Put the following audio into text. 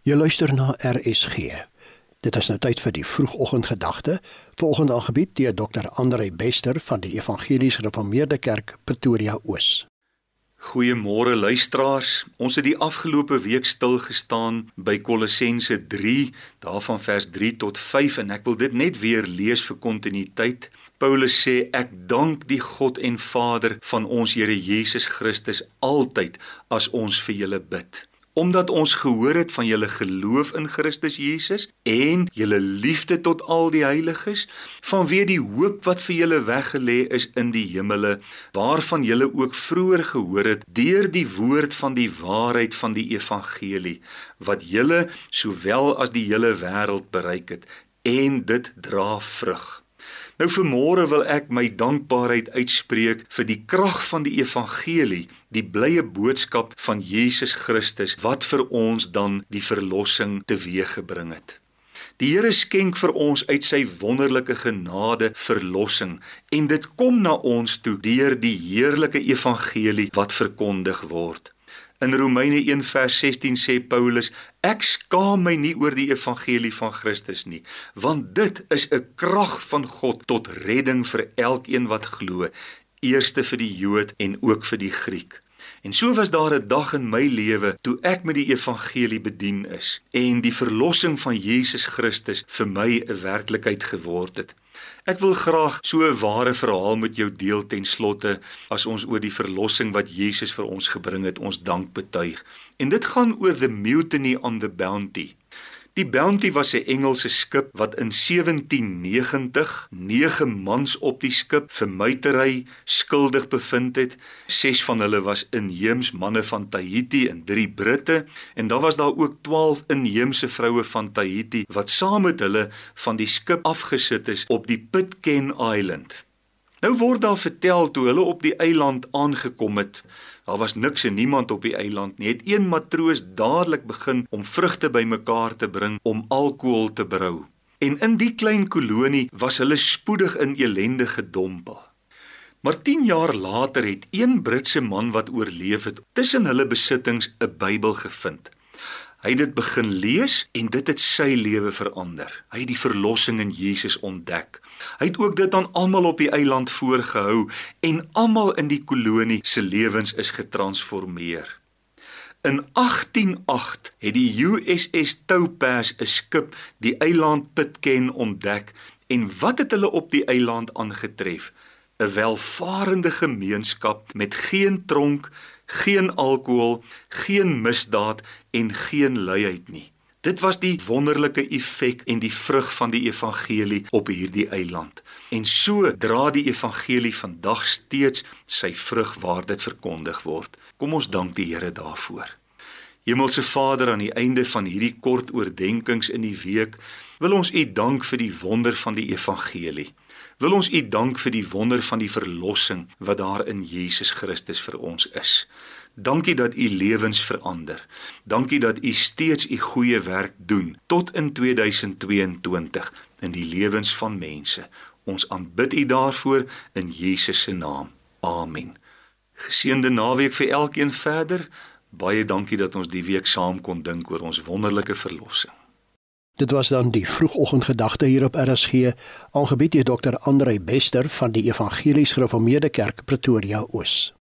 Jy luister na RSG. Dit is nou tyd vir die vroegoggendgedagte, volgende aangebied deur Dr. Andre Bester van die Evangeliese Gereformeerde Kerk Pretoria Oos. Goeiemôre luisteraars. Ons het die afgelope week stil gestaan by Kolossense 3, daarvan vers 3 tot 5 en ek wil dit net weer lees vir kontinuïteit. Paulus sê ek dank die God en Vader van ons Here Jesus Christus altyd as ons vir julle bid omdat ons gehoor het van julle geloof in Christus Jesus en julle liefde tot al die heiliges vanweë die hoop wat vir julle weggelê is in die hemele waarvan julle ook vroeër gehoor het deur die woord van die waarheid van die evangelie wat julle sowel as die hele wêreld bereik het en dit dra vrug Nou vanmôre wil ek my dankbaarheid uitspreek vir die krag van die evangelie, die blye boodskap van Jesus Christus wat vir ons dan die verlossing teweeggebring het. Die Here skenk vir ons uit sy wonderlike genade verlossing en dit kom na ons toe deur die heerlike evangelie wat verkondig word. In Romeine 1 vers 16 sê Paulus: Ek skaam my nie oor die evangelie van Christus nie, want dit is 'n krag van God tot redding vir elkeen wat glo, eerste vir die Jood en ook vir die Griek. En so was daar 'n dag in my lewe toe ek met die evangelie bedien is en die verlossing van Jesus Christus vir my 'n werklikheid geword het. Ek wil graag so 'n ware verhaal met jou deel ten slotte as ons oor die verlossing wat Jesus vir ons gebring het, ons dank betuig. En dit gaan oor the mutiny on the bounty. Die Bounty was 'n Engelse skip wat in 1790 nege mans op die skip vir muitery skuldig bevind het. Ses van hulle was inheems manne van Tahiti en drie Britte en daar was daar ook 12 inheemse vroue van Tahiti wat saam met hulle van die skip afgesit is op die Pitcairn Island. Nou word daar vertel toe hulle op die eiland aangekom het Daar was niks en niemand op die eiland nie. Het een matroos dadelik begin om vrugte bymekaar te bring om alkohol te brou. En in die klein kolonie was hulle spoedig in elende gedompel. Maar 10 jaar later het een Britse man wat oorleef het, tussen hulle besittings 'n Bybel gevind. Hy het dit begin lees en dit het sy lewe verander. Hy het die verlossing in Jesus ontdek. Hy het ook dit aan almal op die eiland voorgehou en almal in die kolonie se lewens is getransformeer. In 188 het die USS Topaz 'n skip die eiland Pitcairn ontdek en wat het hulle op die eiland aangetref? 'n Welvarende gemeenskap met geen tronk, geen alkohol, geen misdaad en geen luiheid nie. Dit was die wonderlike effek en die vrug van die evangelie op hierdie eiland. En so dra die evangelie vandag steeds sy vrug waar dit verkondig word. Kom ons dank die Here daarvoor. Hemelse Vader, aan die einde van hierdie kort oordeenkings in die week, wil ons U dank vir die wonder van die evangelie. Wil ons U dank vir die wonder van die verlossing wat daar in Jesus Christus vir ons is. Dankie dat u lewens verander. Dankie dat u steeds u goeie werk doen tot in 2022 in die lewens van mense. Ons aanbid u daarvoor in Jesus se naam. Amen. Geseënde naweek vir elkeen verder. Baie dankie dat ons die week saam kon dink oor ons wonderlike verlossing. Dit was dan die vroegoggendgedagte hier op RSG, aangebied deur Dr. Andre Bester van die Evangelies Gereformeerde Kerk Pretoria Oos.